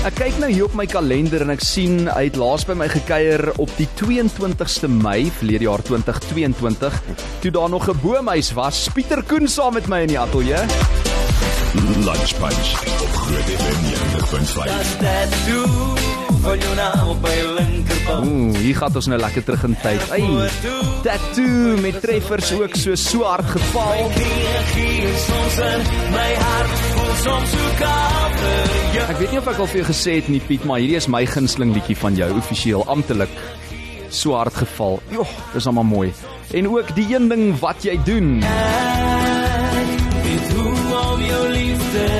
Ek kyk nou hier op my kalender en ek sien hy het laas by my gekuier op die 22ste Mei verlede jaar 2022 toe daar nog 'n boomhuis was. Pieter Koen saam met my in die ateljee. Lunch Punch op Groot FM 90.5. van jou naam op my linkerband. Ooh, hier gaan ons nou lekker terug in tyd. Ai, tattoo met treffers ook so so hard geval. My hart voel soms so koud. Ek weet nie of ek al vir jou gesê het nie Piet, maar hierdie is my gunsteling liedjie van jou offisieel amptelik. So hard geval. Joh, dis almal mooi. En ook die een ding wat jy doen. Dit hoe om jou liefde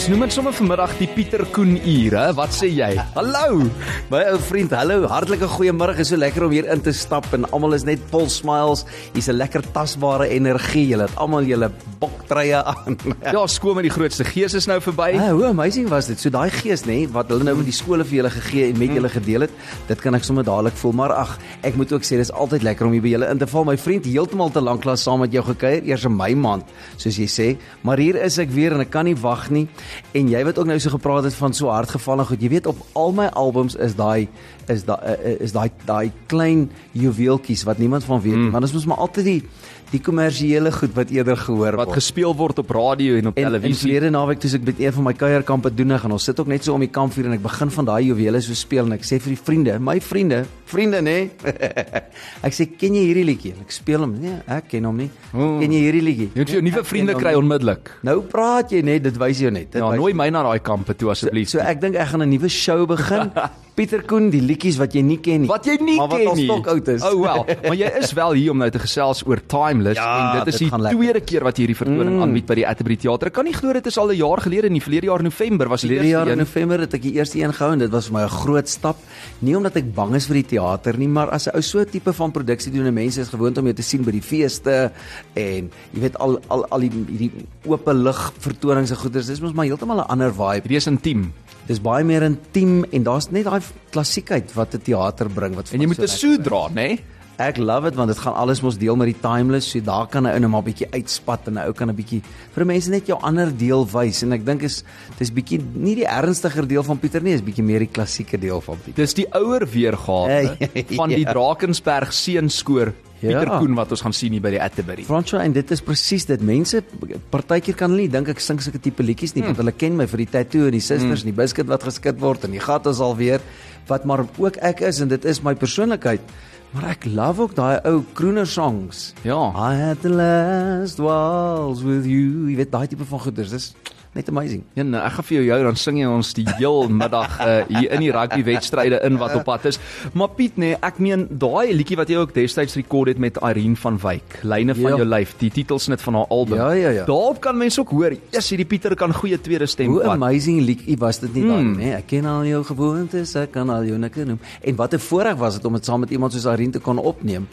Ons noem dit sommer vanmiddag die Pieter Koen ure. Wat sê jy? Hallo. My ou vriend, hallo, hartlike goeiemôre. Is so lekker om hier in te stap en almal is net vol smiles. Hier's 'n lekker tasbare energie. Julle het almal julle boktreie aan. Ja, skoon met die grootste gees is nou verby. Ah, hoe amazing was dit. So daai gees nê wat hulle nou met die skole vir julle gegee en met julle gedeel het, dit kan ek sommer dadelik voel. Maar ag, ek moet ook sê dis altyd lekker om hier by julle in te val. My vriend, heeltemal te lank lank saam met jou gekuier, eers in my maand, soos jy sê. Maar hier is ek weer en ek kan nie wag nie. En jy wat ook nou so gepraat het van so hardgevallen goed. Jy weet op al my albums is daai is daai is daai daai klein juweeltjies wat niemand van weet nie. Mm. Maar dis mos maar altyd die die kommersiële goed wat eerder gehoor Wat word. gespeel word op radio en op En televisie. verlede naweek toe ek met een van my kuierkampe doen en ons sit ook net so om die kampvuur en ek begin van daai juwele so speel en ek sê vir die vriende, my vriende, vriende nê. ek sê ken jy hierdie liedjie? En Ek speel hom. Nee, ek ken hom nie. Oh. Ken jy hierdie liedjie? Jy moet jou nuwe Ek vriende kry onmiddellik. Nou praat jy net, dit wys jou net. Dit Ja, nooi my na daai kampe toe asseblief. So ek dink ek gaan 'n nuwe show begin. Pieter Koen, die liedjies wat jy nie ken nie. wat jy nie maar ken wat nie. al stok oud is. Oh wel, maar jy is wel hier om nou te gesels oor Timeless Ja, en dit is dit die gaan lekker tweede keer wat hierdie vertoning Mm. aanbied by die Atterbury Theater. Ek kan nie glo dit is al 'n jaar gelede nie. Verlede jaar November was die eerste jaar in een. November het ek die eerste een gehou en dit was vir my 'n groot stap. Nie omdat ek bang is vir die teater nie, maar as 'n ou so 'n tipe van produksie doen en mense is gewoond om jou te sien by die feeste en jy weet al al al die hierdie oop lig vertonings en goeders, dis mos maar heeltemal 'n ander vibe. Hierdie is intiem. Dis baie meer intiem en daar's net daai klassiekheid wat 'n teater bring wat En jy moet 'n so soet dra, né? Ek love dit want dit gaan alles mos deel met die timeless, so daar kan 'n ou net maar bietjie uitspat en 'n ou kan 'n bietjie vir mense net jou ander deel wys en ek dink is dis bietjie nie die ernstiger deel van Pieter nie, is bietjie meer die klassieke deel van Pieter. Dis die ouer weergawe Hey, van die ja. Drakensberg seunskoor Pieter Ja. Koen wat ons gaan sien hier by die Atterbury. Francois en dit is presies dit. Mense partykeer kan hulle nie dink ek sing sulke tipe liedjies nie, hmm. want hulle ken my vir die tattoo en die susters hmm. en die biscuit wat geskit word en die gat is alweer wat maar ook ek is en dit is my persoonlikheid. Maar ek love ook daai ou crooner songs. Ja. I had the last waltz with you. Jy weet daai tipe van goeders. Dis net amazing. Ja, nou, ek gaan vir jou jou dan sing jy ons die heel middag uh, hier in die rugby wedstryde in wat op pad is. Maar Piet nee, ek meen daai liedjie wat jy ook destyds rekord het met Irene van Wyk, Lyne van Ja. jou lyf, die titelsnit van haar album. Ja, ja, ja. Daarop kan mense ook hoor, yes, hierdie Pieter kan goeie tweede stem Hoe vat. amazing liedjie was dit nie dan Mm. nê? Ek ken al jou gewoontes, ek kan al jou nikke noem. En wat 'n voorreg was dit om dit saam met iemand soos Irene te kon opneem.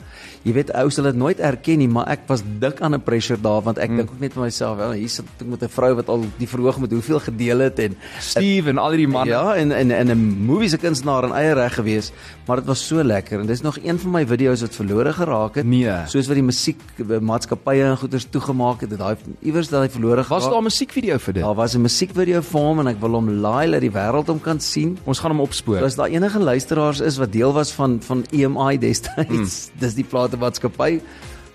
Jy weet ou sal dit nooit erken nie, maar ek was dik aan 'n pressure daar want ek mm. dink ook net vir myself, wel hier sit ek met 'n vrou wat al die verhoog met hoeveel gedeel het en Steve en al die manne. Ja, en en en 'n movie se kunstenaar in eie reg gewees, maar dit was so lekker en dis nog een van my video's wat verlore geraak het. Nee. Soos wat die musiek maatskappye en goeders toegemaak het, het daai iewers dat hy verlore geraak. Was daar 'n musiekvideo vir dit? Daar was 'n musiekvideo vir hom en ek wil hom laai dat die wêreld hom kan sien. Ons gaan hom opspoor. So as daar enige luisteraars is wat deel was van van EMI destyds, mm. dis die platemaatskappy,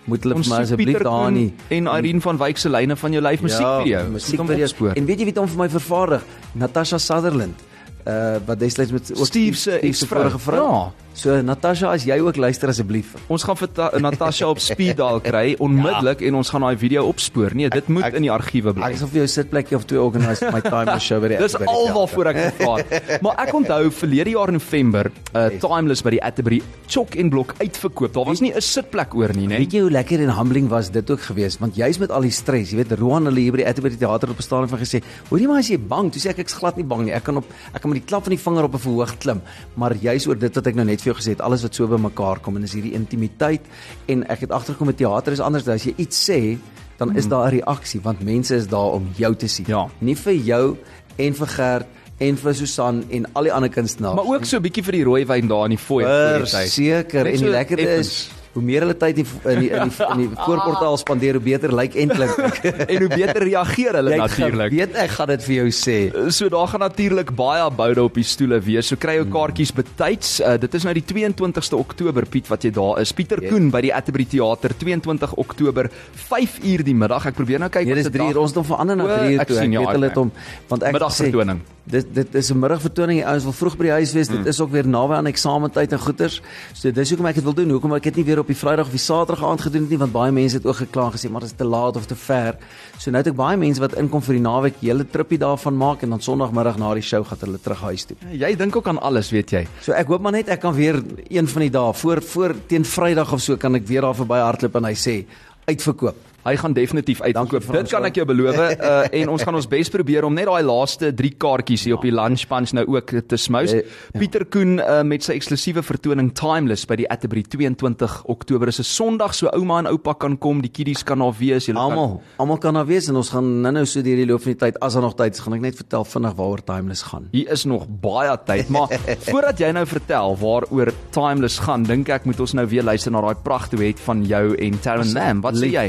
moet hulle vir my asseblief daar nie en Irene van Wyk se lyne van jou lyf musiekvideo. Ja, musiekvideo. opspoor. En weet jy wie dit hom vir my vervaardig? Natasha Sutherland. Uh wat destyds met ook Steve se vorige vrou. Ja. So Natasha, as jy ook luister asseblief. Ons gaan vir Ta- Natasha op speed dial kry onmiddellik ja. en ons gaan daai video opspoor. Nee, dit moet ek- in die argiewe bly. Ek sal vir jou sitplekkie of twee organise my timeless show by die Dis by die al teater. waarvoor ek gevra het. Maar ek onthou verlede jaar November, uh, Timeless by die Atterbury Chok en Blok uitverkoop. Daar was nie 'n sitplek oor nie, né? Weet jy hoe lekker en humbling was dit ook geweest want jy's met al die stres, jy weet Roan hulle hier by die Atterbury teater op staan en van gesê, "Hoorie maar as jy bang?" Toe sê ek ek's glad nie bang nie. Ek kan op ek kan met die klap van die vinger op 'n verhoog klim. Maar juis oor dit wat ek nou net vir jou gesê het, alles wat so bymekaar kom en is hierdie intimiteit en ek het agtergekom met teater is anders. As jy iets sê, dan is daar 'n reaksie want mense is daar om jou te sien. Ja. Nie vir jou en vir Gert en vir Susan en al die ander kunstenaars. Maar ook so 'n bietjie vir die rooi wyn daar in die fooi voor die tyd. Net en die lekkerte is hoe meer hulle tyd in die in die, in die, in die voorportaal spandeer, hoe beter lyk en klink ek. en hoe beter reageer hulle natuurlik. weet ek gaan dit vir jou sê. So daar gaan natuurlik baie boude op die stoele wees. So kry jou kaartjies betyds. Uh, dit is nou die 22ste Oktober Piet wat jy daar is. Pieter Ja. Koen by die Atterbury Theater 22 Oktober 5 uur die middag. Ek probeer nou kyk Nee, dis wat se 3 dag- uur. Ons het hom verander na O, 3 uur ek toe. Ek sien, ja, weet hulle ek- het hom want ek Middagvertoning. sê, Dit dit is 'n middagvertoning. Die ouens wil vroeg by die huis wees. Dit is ook weer naby aan eksamentyd en goeters. So dis hoekom ek dit wil doen. Hoekom ek dit nie weer op die Vrydag of die Saterdag aand gedoen het nie, want baie mense het ook gekla gesê maar dit is te laat of te ver. So nou het ek baie mense wat inkom vir die naweek, hele trippie daarvan maak en dan Sondagmiddag na die show gaan hulle terug huis toe. Jy dink ook aan alles, weet jy. So ek hoop maar net ek kan weer een van die dae voor voor teen Vrydag of so kan ek weer daar verby hardloop en hy sê uitverkoop. Hy gaan definitief uitkoop. Dit kan ek jou beloof. Uh, en ons gaan ons bes probeer om net daai laaste 3 kaartjies hier op die lunch punch nou ook te smous. Ja. Pieter Koen uh, met sy eksklusiewe vertoning Timeless by die Atterbury 22 Oktober. Dis 'n Sondag so ouma en oupa kan kom, die kiddies kan daar wees. Julle kan Almal, almal kan daar wees en ons gaan nou-nou so deur die loop van die tyd as daar nog tyd is, gaan ek net vertel vinnig waaroor Timeless gaan. Hier is nog baie tyd, maar voordat jy nou vertel waaroor Timeless gaan, dink ek moet ons nou weer luister na daai pragtige van jou en Taryn Lamb. Wat sê jy?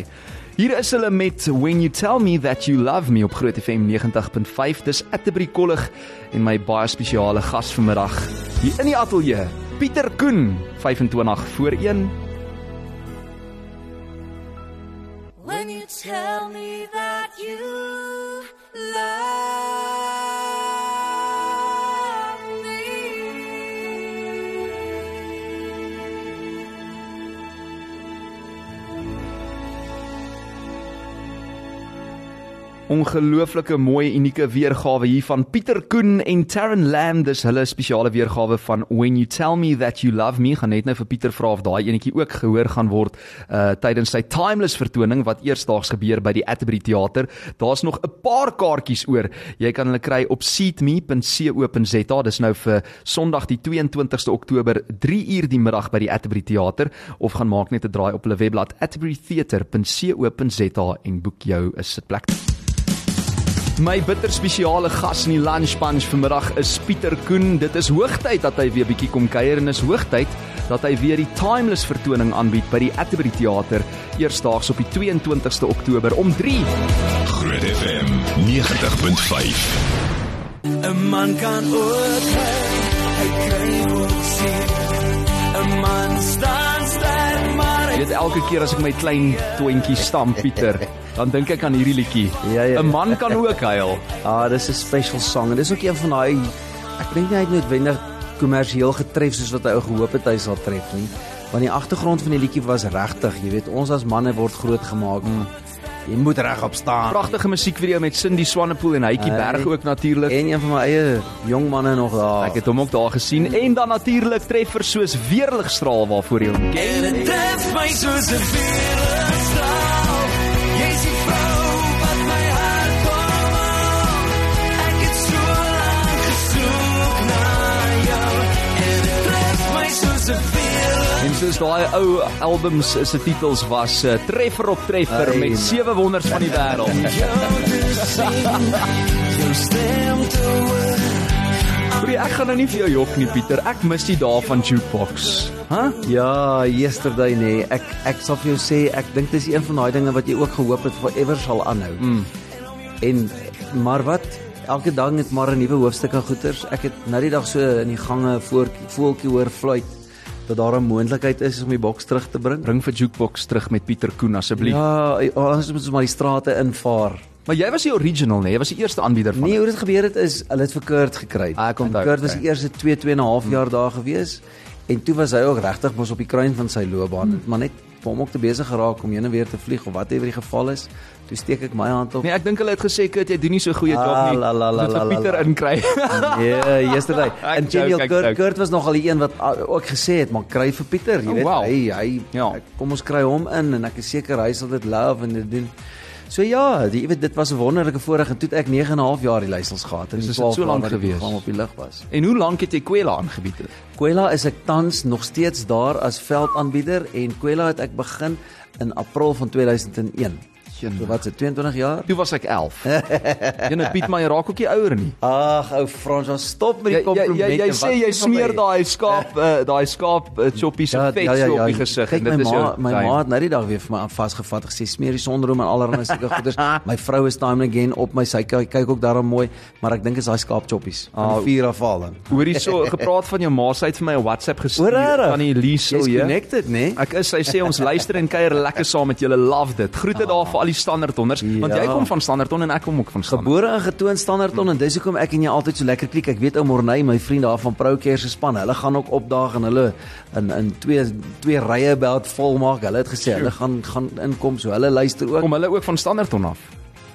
Hier is hulle met When You Tell Me That You Love Me op Groot FM 90.5. Dis Atterbury Kollig en my baie spesiale gas vanmiddag hier in die ateljee, Pieter Koen, 25 voor 1. When you tell me that you Ongelooflike mooi unieke weergawe hier van Pieter Koen en Taryn Lamb. Dis hulle spesiale weergawe van When You Tell Me That You Love Me. Gaan net nou vir Pieter vra of daai enetjie ook gehoor gaan word uh tydens sy Timeless vertoning wat eersdaags gebeur by die Atterbury Theater. Daar's nog 'n paar kaartjies oor. Jy kan hulle kry op seatme.co.za. Dis nou vir Sondag die 22ste Oktober 3 uur die middag by die Atterbury Theater of gaan maak net 'n draai op hulle webblad atterburytheater.co.za en boek jou 'n sitplek. My bitter spesiale gas in die lunch punch vanmiddag is Pieter Koen. Dit is hoogtyd dat hy weer bietjie kom kuier en is hoogtyd dat hy weer die Timeless vertoning aanbied by die Atterbury Theater eersdaags op die 22ste Oktober om 3. Groot FM 90.5. 'n man kan ook hy, hy kry ook sien. 'n man staan Jy weet elke keer as ek my klein toentjie stamp Pieter, dan dink ek aan hierdie liedjie. Ja, ja. 'n Man kan ook huil. Ah, dis 'n special song en dis ook een van daai ek dink nie hy het noodwendig kommersieel getref soos wat hy ou gehoop het hy sal tref nie. Want die agtergrond van die liedjie was regtig, jy weet, ons as manne word grootgemaak. Mm. Jy moet regop staan. Pragtige musiekvideo met Cindy Swanepoel en Hytjie Hey. Berg ook natuurlik. En een van my eie jong manne nog daar. Ek het hom ook daar gesien en dan natuurlik treffers soos Weerligstraal waarvoor jy hom ken. En dit tref my soos 'n weerligstraal. Jy's die vrou wat En soos daai ou albums se titels was uh, Treffer op Treffer Hey, met sewe wonders van die wêreld. Goeie, ek gaan nou nie vir jou jok nie Pieter. Ek mis die dae van jukebox. Hæ? Huh? Ja, yesterday nee. Ek ek sal vir jou sê ek dink dis een van daai dinge wat jy ook gehoop het forever sal aanhou. Mm. En maar wat elke dag het maar 'n nuwe hoofstuk aan goeters. Ek het nou die dag so in die gange voor voeltjie hoor fluit dat daar 'n moontlikheid is om die boks terug te bring. Bring vir jukebox terug met Pieter Koen asseblief. Ja. Ja, ons moet ons maar die strate invaar. Maar jy was die original nê? Jy was die eerste aanbieder van. Nee, hoe dit gebeur het is hulle het vir Kurt gekry. Ah, ek onthou, Kurt was die eerste 2 2 en 'n half jaar daar gewees en toe was hy ook regtig mos op die kruin van sy loopbaan, hmm. maar net hom ook te besig geraak om heen en weer te vlieg of whatever die geval is. Toe steek ek my hand op. Nee, ek dink hulle het gesê Kurt, jy doen nie so goeie Ah, job nie. la, la, la, la, la, Pieter inkry. Nee, yesterday. En ek Kurt. Kurt was nogal die een wat ook gesê het, maar kry vir Pieter, jy Oh, weet, wow. hy hy Ja. ek- kom ons kry hom in en ek is seker hy sal dit love en dit doen. So ja, jy weet dit was 'n wonderlike voorreg en toe het ek 9 en 'n half jaar die leiersels gehad en Dus die is dit 12 so lank gewees? program op die lug was. en hoe lank het jy Kwela aangebied? Kwela is ek tans nog steeds daar as veldaanbieder en Kwela het ek begin in April van 2001. So wat se 22 jaar? Toe was ek 11. Jene Piet maar jy raak ook nie ouer nie. Ag, ou Frans, ons stop met Jy die jy, jy, komplimente. jy sê jy smeer daai skaap uh, daai skaap uh, choppie se vet so op die gesig en my dit is ma, jou my ma het nou die dag weer vir my vasgevat gesê smeer die sonroom en allerlei sulke goeders. My vrou is time and again op my sy kyk, kyk ook daarom mooi, maar ek dink is daai skaap choppies. Ah. die vuur afval dan. Hoorie so gepraat van jou ma, sy het vir my 'n WhatsApp gestuur Hoor van die Liesel Jy's hier. connected, né? Ek is, sy sê ons luister en kuier lekker saam met julle. Love dit. Groete daar vir al die standaardhonders, want jy Ja. kom van Standaardton en ek kom ook van. Gebore en getoon Standardton en dis hoekom ek en jy altyd so lekker klik. Ek weet ou Morney, my vriend daar van Procare se span, hulle gaan ook opdaag en hulle in in twee twee rye belt vol maak. Hulle het gesê hulle gaan gaan inkom so. Hulle luister ook. Kom hulle ook van Standaardton af.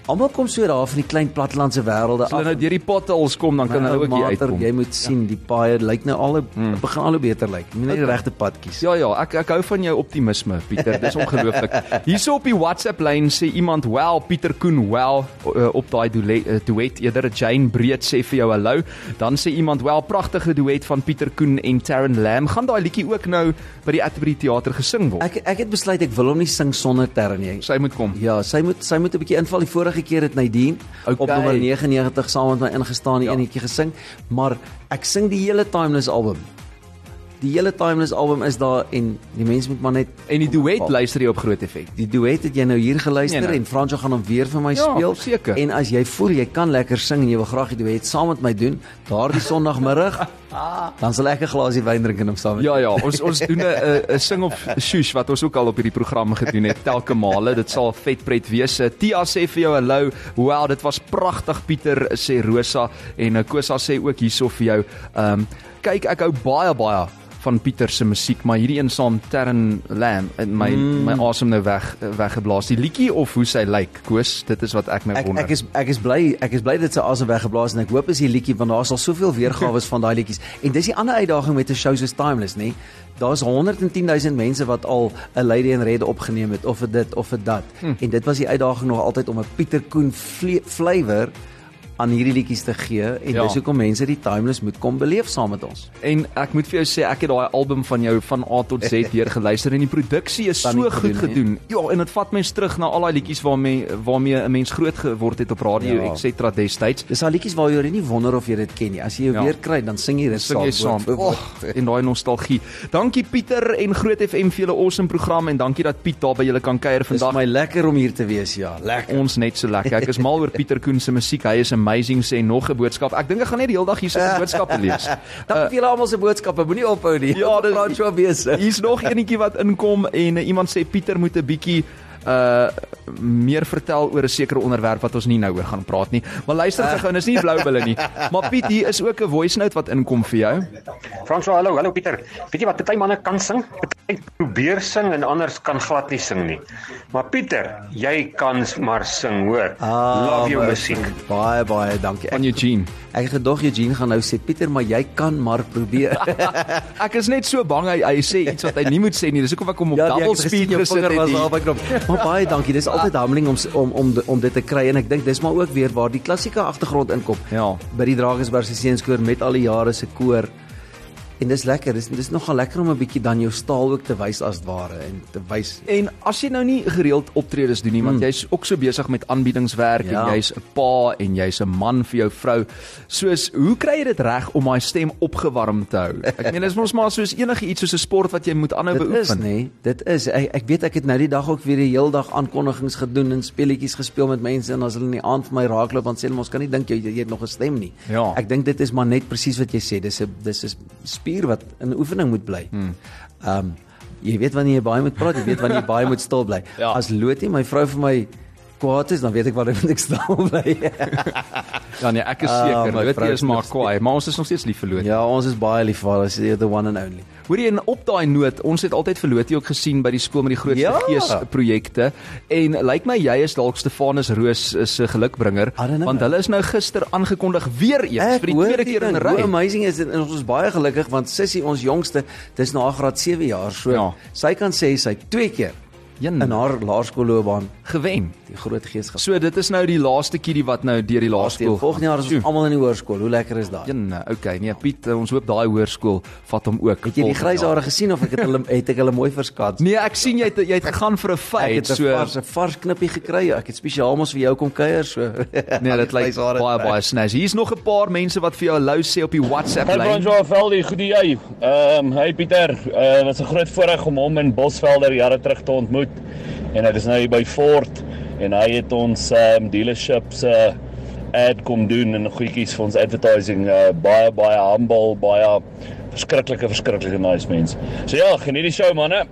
Almal kom so daar van die klein plattelandse wêrelde As hulle nou deur die potholes kom, dan kan hulle ou ook hier uitkom. Jy moet sien die paaie lyk nou al hmm. begin al hoe beter lyk. Jy moet net die regte pad kies. Ja ja, ek ek hou van jou optimisme, Pieter. Dis ongelooflik. Hierso op die WhatsApp lyn sê iemand, "Well, Pieter Koen, well uh, op daai duet, uh, duet eerder Jane Breed sê vir jou hallo." Dan sê iemand, "Well, pragtige duet van Pieter Koen en Taryn Lam. Gaan daai liedjie ook nou by die Atterbury Theater gesing word?" Ek ek het besluit ek wil hom nie sing sonder Terren nie. Sy moet kom. Ja, sy moet sy moet 'n bietjie inval. Die vorige keer het Nadine Okay. op nommer 99 saam met my ingestaan, die Ja. ja. enetjie gesing, maar ek sing die hele Timeless album. Die hele Timeless album is daar en die mense moet maar net En die duet luister jy op Groot FM. Die duet het jy nou hier geluister Nee, nee, en Fransjo gaan hom weer vir my Ja, speel. seker. En as jy voel jy kan lekker sing en jy wil graag die duet saam met my doen, daardie Sondagmiddag, dan sal ek 'n glasie wyn drink en hom saam met Ja ja, ons ons doen 'n 'n sing of shush wat ons ook al op hierdie program gedoen het telke male. Dit sal vet pret wees. Eh, Tia sê vir jou hallo. Wow, dit was pragtig Pieter sê Rosa en eh, Kosa sê ook hierso vir jou. Ehm um, kyk ek hou baie baie van Pieter se musiek, maar hierdie een saam Terren Lam in my mm. my asem nou weg weggeblaas. Die liedjie of hoe sy lyk, Koos, dit is wat ek nou Ek wonder. ek is ek is bly ek is bly dit se asem weggeblaas en ek hoop is die liedjie want daar is al soveel weergawe van daai liedjies. En dis die ander uitdaging met 'n show soos Timeless, nê? Daar's 110 000 mense wat al 'n Lady in Red opgeneem het of dit of dat. Hm. En dit was die uitdaging nog altyd om 'n Pieter Koen vle- flavour aan hierdie liedjies te gee en Ja. dis hoekom mense die Timeless moet kom beleef saam met ons. En ek moet vir jou sê ek het daai album van jou van A tot Z deur geluister en die produksie is so goed gedoen, gedoen. gedoen. Ja, en dit vat mens terug na al daai liedjies waarmee waarmee 'n mens groot geword het op radio Ja. ja. etc destyds. Dis al liedjies waar jy nie wonder of jy dit ken nie. As jy jou Ja. weer kry, dan sing jy dit Sing jy saam. woord. Oh, en daai nostalgie. Dankie Pieter en Groot FM vir julle awesome program en dankie dat Piet daar by julle kan kuier vandag. my lekker om hier te wees, ja. Lekker. Ons net so lekker. Ek is mal oor Pieter Koen se musiek. Hy is amazing sê nog 'n boodskap. Ek dink ek gaan net die hele dag hier so 'n boodskappe lees. Dan moet julle almal se boodskappe moenie ophou nie. Ja, dis- praat so besig. Hier's nog enetjie wat inkom en uh, iemand sê Pieter moet 'n bietjie uh meer vertel oor 'n sekere onderwerp wat ons nie nou oor gaan praat nie. Maar luister gou, dis nie blou bulle nie. Maar Piet, hier is ook 'n voice note wat inkom vir jou. François, hallo, hallo Pieter. Weet jy wat party manne kan sing? Party probeer sing en anders kan glad nie sing nie. Maar Pieter, jy kan maar sing, hoor. Love jou my musiek. vriend. Baie baie dankie. Van Eugene. ek het gedog Eugene gaan nou sê Pieter, maar jy kan maar probeer. Ek is net so bang hy, hy sê iets wat hy nie moet sê nie. Dis hoekom ek hom op nee, double het speed gesien jou gesit vinger was daar het. by knop. Maar baie dankie. Dis altyd humbling om om om om dit te kry en ek dink dis maar ook weer waar die klassieke agtergrond inkom. Ja. By die Drakensberg se seenskoor met al die jare se koor. En dis lekker. Dis dis nogal lekker om 'n bietjie dan jou staal ook te wys as ware en te wys En as jy nou nie gereeld optredes doen nie, want jy's ook so besig met aanbiedingswerk. Ja. en jy's 'n pa en jy's 'n man vir jou vrou. Soos hoe kry jy dit reg om daai stem opgewarm te hou? Ek meen dis mos maar soos enige iets soos 'n sport wat jy moet aanhou Dit is beoefen. nee, dit is. Ek ek weet ek het nou die dag ook weer die heel dag aankondigings gedoen en speletjies gespeel met mense en as hulle in die aand vir my raakloop dan sê hulle ons kan nie dink jy, jy het nog 'n stem nie. Ja. Ek dink dit is maar net presies wat jy sê. Dis 'n dis 'n spier wat in oefening moet bly. Ehm um, jy weet wanneer jy baie moet praat, jy weet wanneer jy baie moet stil bly. Ja. As Lotie my vrou vir my kwaad is, dan weet ek moet ek stil bly. Ja nee, ek is Ah, seker. Lotie vrou is maar kwaai, maar ons is nog steeds lief vir Lotie. ja, ons is baie lief vir haar. Sy is the one and only. Hoorie en op daai noot, ons het altyd vir Lotie ook gesien by die skool met die grootste Ja. geesprojekte en lyk like my jy is dalk Stefanus Roos se gelukbringer want hulle is nou gister aangekondig weer eens vir die hoor tweede keer in 'n ry. amazing is dit en ons is baie gelukkig want Sissie ons jongste, dis na graad 7 jaar. So Ja. sy kan sê sy twee keer Jan. in haar laerskoolloopbaan Gewen. die groot gees gehad. So dit is nou die laaste kierie wat nou deur die laerskool. Volgende jaar is ons almal in die hoërskool. Hoe lekker is daai? Ja, okay. Nee, Piet, ons hoop daai hoërskool vat hom ook. Het jy die volgende grys jaar. hare gesien of ek het hulle het ek hulle mooi verskats? Nee, ek sien jy het jy het gegaan vir 'n Ek feit. het 'n So vars 'n vars knippie gekry. Ek het spesiaal mos vir jou kom kuier so. nee, dit lyk baie baie snazzy. Hier's nog 'n paar mense wat vir jou hallo sê op die WhatsApp Hey lyn. Bonjour Veldi, goed die jy. Ehm um, hey Pieter, uh, wat 'n groot voorreg om hom in Bosvelder jare terug te ontmoet. En dit is nou by Ford en hy het ons ehm um, dealerships uh ad kom doen en goedjies vir ons advertising uh baie baie humble, baie verskriklike verskriklike nice mens. So ja, geniet die show manne.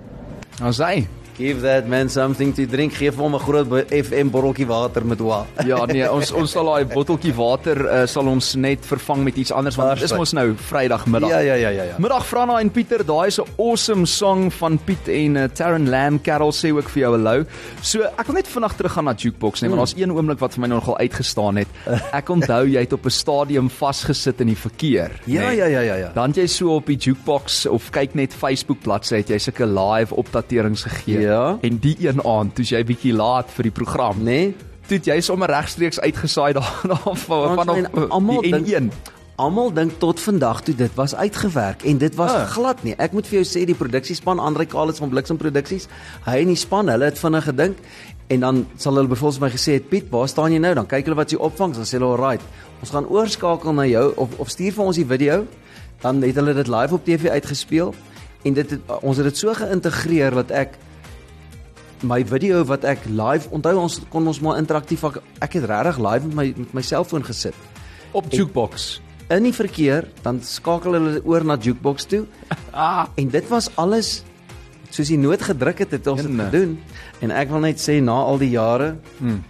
Ons hy. Give that man something to drink. Geef hom 'n groot FM botteltjie water met wa. Ja, nee, ons ons sal daai botteltjie water uh, sal ons net vervang met iets anders want dit is mos nou Vrydagmiddag. Ja ja ja ja ja. Middag Franna en Pieter, daai is 'n awesome song van Piet en uh, Taryn Lamb. Carol sê ook vir jou hallo. So, ek wil net vinnig teruggaan na Jukebox net, want daar's een oomblik wat vir my nogal uitgestaan het. Ek onthou jy het op 'n stadium vasgesit in die verkeer. Ja nê? ja ja ja ja. Dan jy so op die Jukebox of kyk net Facebook bladsy het jy sulke live opdaterings gegee. Ja. En die een aand, toe jy bietjie laat vir die program. Nee. Toe jy sommer regstreeks uitgesaai daar daar van op almal dink- N1. Almal dink tot vandag toe dit was uitgewerk en dit was Ah. glad nie. Ek moet vir jou sê die produksiespan Andre Kalis van Bliksem Produksies, hy en die span, hulle het vinnig gedink en dan sal hulle vir my gesê het Piet, waar staan jy nou? Dan kyk hulle wat jy opvang, dan sê hulle alright. Ons gaan oorskakel na jou of of stuur vir ons die video. Dan het hulle dit live op TV uitgespeel en dit het, ons het dit so geïntegreer dat ek my video wat ek live onthou ons kon ons maar interaktief ek, ek het regtig live met my met my selfoon gesit op Jukebox. in die verkeer, dan skakel hulle oor na jukebox toe. Ah, En dit was alles soos die noot gedruk het, het ons dit gedoen. En ek wil net sê na al die jare, hmm.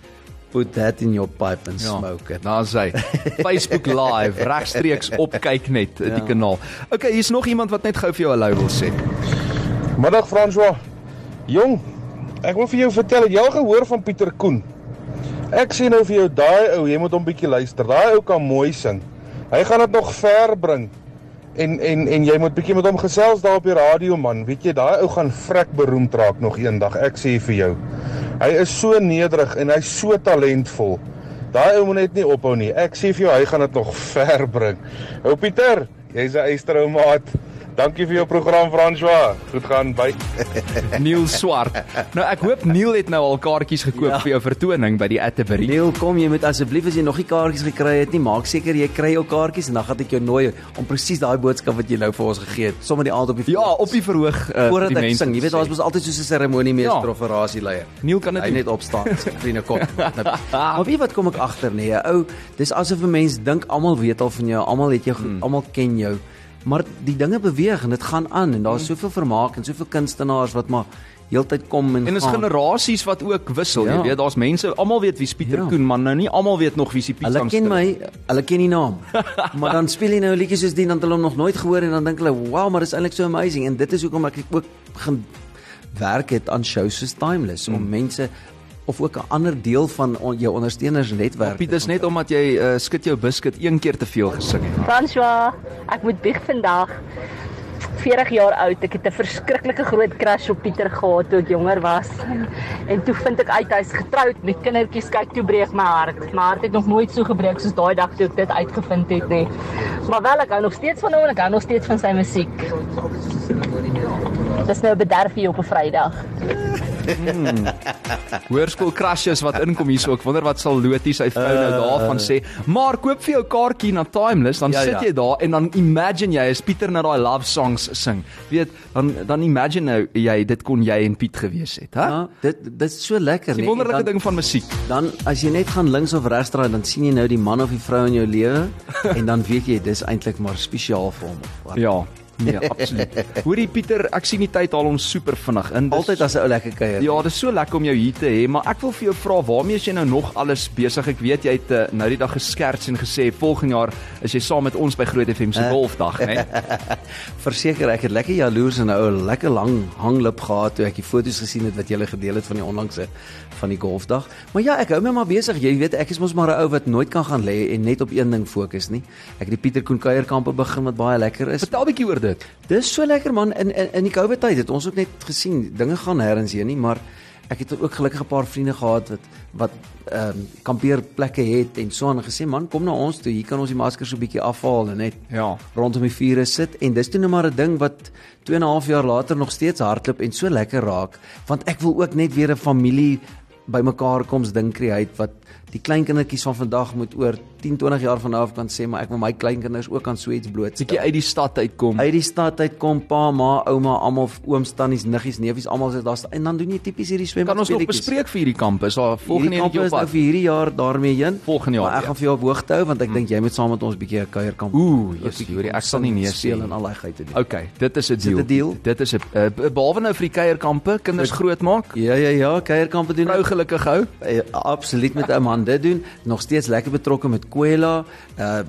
put that in your pipe and ja. smoke it. Daar's hy. Facebook live regstreeks op kyk net ja. die kanaal. Okay, hier's nog iemand wat net gou vir jou hallo wil sê. Middag François. Jong, ek wil vir jou vertel, jy al gehoor van Pieter Koen? Ek sê nou vir jou daai ou, jy moet hom bietjie luister. Daai ou kan mooi sing. Hy gaan dit nog ver bring. En en en jy moet bietjie met hom gesels daar op die radio man. Weet jy, daai ou gaan vrek beroemd raak nog eendag. Ek sê vir jou. Hy is so nederig en hy's so talentvol. Daai ou moet net nie ophou nie. Ek sê vir jou, hy gaan dit nog ver bring. Ou Pieter, jy's 'n eysterhou maat. Dankie vir jou program François. Goed gaan by. Neil Swart. Nou ek hoop Neil het nou al kaartjies gekoop ja. vir jou vertoning by die Atterbury. Neil, kom jy moet asseblief as jy nog nie kaartjies gekry het nie, maak seker jy kry jou kaartjies en dan gaan ek jou nooi om presies daai boodskap wat jy nou vir ons gegee het, sommer die aand op die Ja, op die verhoog uh, voordat die ek mense sing. Jy weet daar's mos altyd so 'n seremoniemeester Ja. of 'n rasieleier. Neil kan dit Hy net opstaan, sy vriende kom. maar weet wat kom ek agter nee, ou, dis asof 'n mens dink almal weet al van jou, almal het jou, hmm. almal ken jou. Maar die dinge beweeg en dit gaan aan en daar's soveel vermaak en soveel kunstenaars wat maar heeltyd kom en En is gaan. generasies wat ook wissel, ja. Jy weet, daar's mense, almal weet wie's Pieter ja. Koen, maar nou nie almal weet nog wie's die Piet Hulle ken my, hulle ken die naam. maar dan speel jy nou 'n liedjie soos die en dan hulle hom nog nooit gehoor en dan dink hulle, "Wow, maar dis eintlik so amazing." En dit is hoekom ek ook begin werk het aan shows soos Timeless om mense of ook 'n ander deel van on, jou ondersteunersnetwerk. Piet is net omdat jy uh, skit jou biscuit een keer te veel gesing het. François, ek moet bieg vandag. 40 jaar oud. Ek het 'n verskriklike groot crush op Pieter gehad toe ek jonger was. En toe vind ek uit hy's getroud met kindertjies. Kyk, toe breek my hart. My hart het nog nooit so gebreek soos daai dag toe ek dit uitgevind het nie. Maar wel ek hou nog steeds van hom en ek hou nog steeds van sy musiek. Dis nou 'n bederfie op 'n Vrydag. Hoërskool crushes wat inkom hierso. Ek wonder wat sal Lotie sy vrou nou daarvan sê. Maar koop vir jou kaartjie na Timeless, dan Ja, sit ja. jy daar en dan imagine jy as Pieter nou daai love songs sing. Weet, dan dan imagine nou jy dit kon jy en Piet gewees het, hè? Ja, dit dit is so lekker, Die nee. wonderlike dan, ding van musiek. dan as jy net gaan links of regs draai, dan sien jy nou die man of die vrou in jou lewe en dan weet jy dis eintlik maar spesiaal vir hom. wat. Ja. Nee, absoluut. Hoorie Pieter, ek sien die tyd haal ons super vinnig in. Dis- Altyd as 'n ou lekker kuier. Ja, dit is so lekker om jou hier te hê, maar ek wil vir jou vra, waarmee is jy nou nog alles besig? Ek weet jy het uh, nou die dag geskerts en gesê volgende jaar is jy saam met ons by Groot FM se golfdag, né? Verseker, ek het lekker jaloers en 'n ou lekker lang hanglip gehad toe ek die foto's gesien het wat jy gele gedeel het van die onlangse van die golfdag. Maar ja, ek hou my maar besig. Jy weet, ek is mos maar 'n ou wat nooit kan gaan lê en net op een ding fokus nie. Ek het die Pieter Koen kuierkampe begin wat baie lekker is. Vertel 'n bietjie oor dit. Dis so lekker man. In in, in die COVID tyd het ons ook net gesien dinge gaan nêrens heen nie, maar ek het ook gelukkig 'n paar vriende gehad wat wat ehm um, kampeerplekke het en so aan gesê man, kom na ons toe, hier kan ons die maskers so 'n bietjie afhaal en net Ja. rondom die vure sit. En dis toe nou maar 'n ding wat 2 en 'n half jaar later nog steeds hardloop en so lekker raak want ek wil ook net weer 'n familie bymekaar koms ding create wat die kleinkindertjies van vandag moet oor 10, 20 jaar van nou af kan sê maar ek wil my kleinkinders ook aan so iets blootstel. Bietjie uit die stad uitkom. Uit die stad uitkom, pa, ma, ouma, almal ooms, tannies, niggies, neefies, almal sit daar en dan doen jy tipies hierdie swem. Kan ons nog bespreek vir hierdie kampus? Daar volgende jaar is nou vir hierdie jaar daarmee heen. Volgende jaar, Maar ek ja. gaan vir jou op hoogte hou want ek dink jy moet saam met ons 'n bietjie 'n kuierkamp. Ooh, yes, bietjie Juri, ek sal nie nee sê en al daai geite doen. Okay, dit is 'n Is deal. 'n deal? Dit is 'n uh, behalwe nou vir die kuierkampe, kinders grootmaak. Ja ja ja, kuierkampe doen. Vrou gelukkig hou. Eh, absoluut met 'n man dit doen. Nog steeds lekker betrokke met Kwela, uh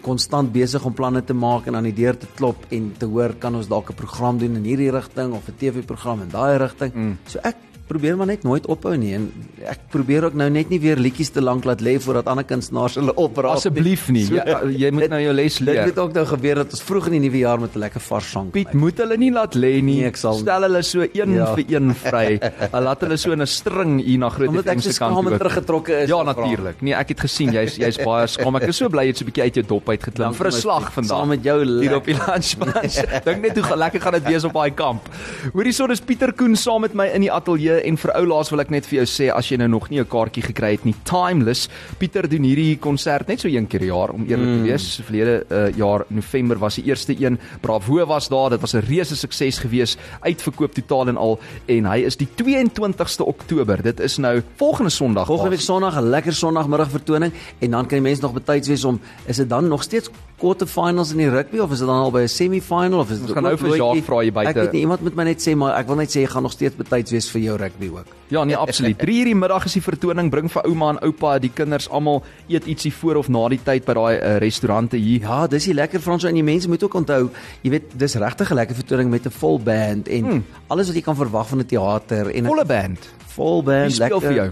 konstant besig om planne te maak en aan die deur te klop en te hoor kan ons dalk 'n program doen in hierdie rigting of 'n TV-program in daai rigting. Mm. So ek probeer maar net nooit ophou nie en ek probeer ook nou net nie weer liedjies te lank laat lê voordat ander kunstenaars hulle opraak. Asseblief nie. So, Ja, jy moet nou jou les Dit leer. moet ook nou gebeur dat ons vroeg in die nuwe jaar met 'n lekker vars sang. Piet moet hulle nie laat lê nie. Nee, ek sal- Stel hulle so een Ja. vir een vry. Hulle laat hulle so in 'n string hier na Groot Omdat ek FM se kant skaam en toe. teruggetrokke is. Ja, natuurlik. Nee, ek het gesien jy's jy's baie skaam. Ek is so bly jy het so 'n bietjie uit jou dop uitgeklim Dankie, vir 'n my slag vandag. Saam met jou hier op die lunchbus. Dink net hoe lekker gaan dit wees op daai kamp. Hoorie so, dis Pieter Koen saam met my in die ateljee en vir ou laas wil ek net vir jou sê as jy nou nog nie 'n kaartjie gekry het nie, Timeless. Pieter doen hierdie konsert net so een keer per jaar om eerlik Mm. te wees. Verlede uh, jaar November was die eerste een. Bravo was daar. Dit was 'n reuse sukses gewees. Uitverkoop totaal en al en hy is die 22ste Oktober. Dit is nou volgende Sondag. Volgende week. Sondag 'n lekker Sondagmiddag vertoning en dan kan die mense nog betyds wees om is dit dan nog steeds quarterfinals in die rugby of is dit dan al by 'n semi-final of is dit Ons gaan nou vir? Jacques vra hier buite. Ek weet nie iemand moet my net sê maar ek wil net sê jy gaan nog steeds betyds wees vir jou rugby ook. Ja, nee, absoluut. 3 uur die middag is die vertoning. Bring vir ouma en oupa, die kinders almal eet ietsie voor of na die tyd by daai uh, restaurante hier. Ja, dis die lekker Frans en die mense moet ook onthou, jy weet, dis regtig 'n lekker vertoning met 'n vol band en hmm. alles wat jy kan verwag van 'n teater en 'n Volle band. vol band Wie speel vir jou?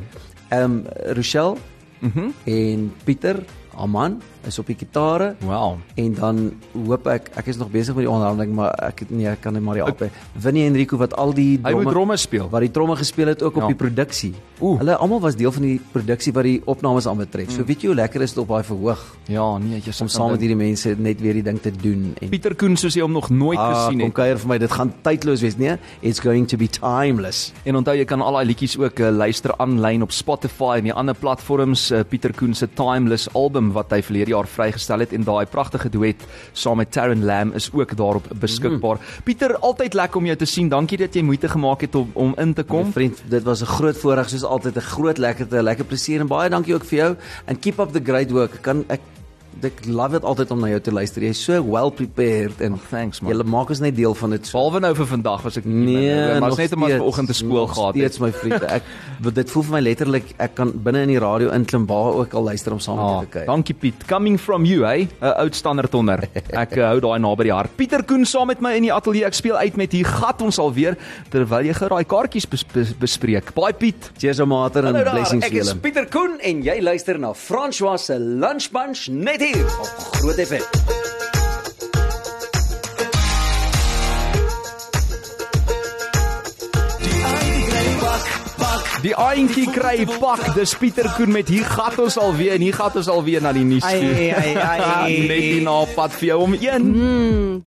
Ehm um, Rochelle Mhm. mm en Pieter Aman is op die gitare. Wow. En dan hoop ek ek is nog besig met die onderhandeling maar ek het nee ek kan net maar die albei. Winnie Enrico wat al die Hy moet dromme speel. wat die tromme gespeel het ook Ja. op die produksie. Oeh. Hulle almal was deel van die produksie wat die opnames aanbetref. So weet jy hoe lekker is dit op daai verhoog Ja, nee, jy om saam met hierdie mense net weer die ding te doen en Pieter Koen soos jy hom nog nooit Ah, gesien kom het. kuier vir my, dit gaan tydloos wees, nee? It's going to be timeless. En onthou jy kan al daai liedjies ook uh, luister aanlyn op Spotify en die ander platforms. Uh, Pieter Koen se Timeless album wat hy verlede jaar vrygestel het en daai pragtige duet saam met Taron Lamb is ook daarop beskikbaar. Mm. Pieter, altyd lekker om jou te sien. Dankie dat jy moeite gemaak het om om in te Kom, kom. vriend, dit was 'n groot voorreg soos altyd, 'n groot lekkerte, lekker plesier en baie dankie ook vir jou and keep up the great work. Kan ek ek love dit altyd om na jou te luister. Jy's so well prepared en Oh, thanks, man. Jy maak ons net deel van dit. Behalwe nou vir vandag was ek nie Nee, maar nog was net om steeds, vanoggend te skool nog gehad Steeds het. my vriend, ek dit voel vir my letterlik ek kan binne in die radio inklim waar ook al luister om saam met Ah, jou te kyk. dankie Piet. Coming from you, hey, 'n oud standaard onder. Ek uh, hou daai naby die hart. Pieter Koen saam met my in die ateljee. Ek speel uit met hier gat ons alweer terwyl jy geraai kaartjies bes bes bespreek. Baie Piet. Cheers ou mater en blessings ek vir is julle. Pieter Koen en jy luister na François se Lunch Bunch net hier op Groot FM. Die aantjie kry pak. Dis Pieter Koen met hier gat ons alweer en hier gat ons alweer na die nuus toe. Ai, ai, ai. Net hier na op pad vir jou om 1.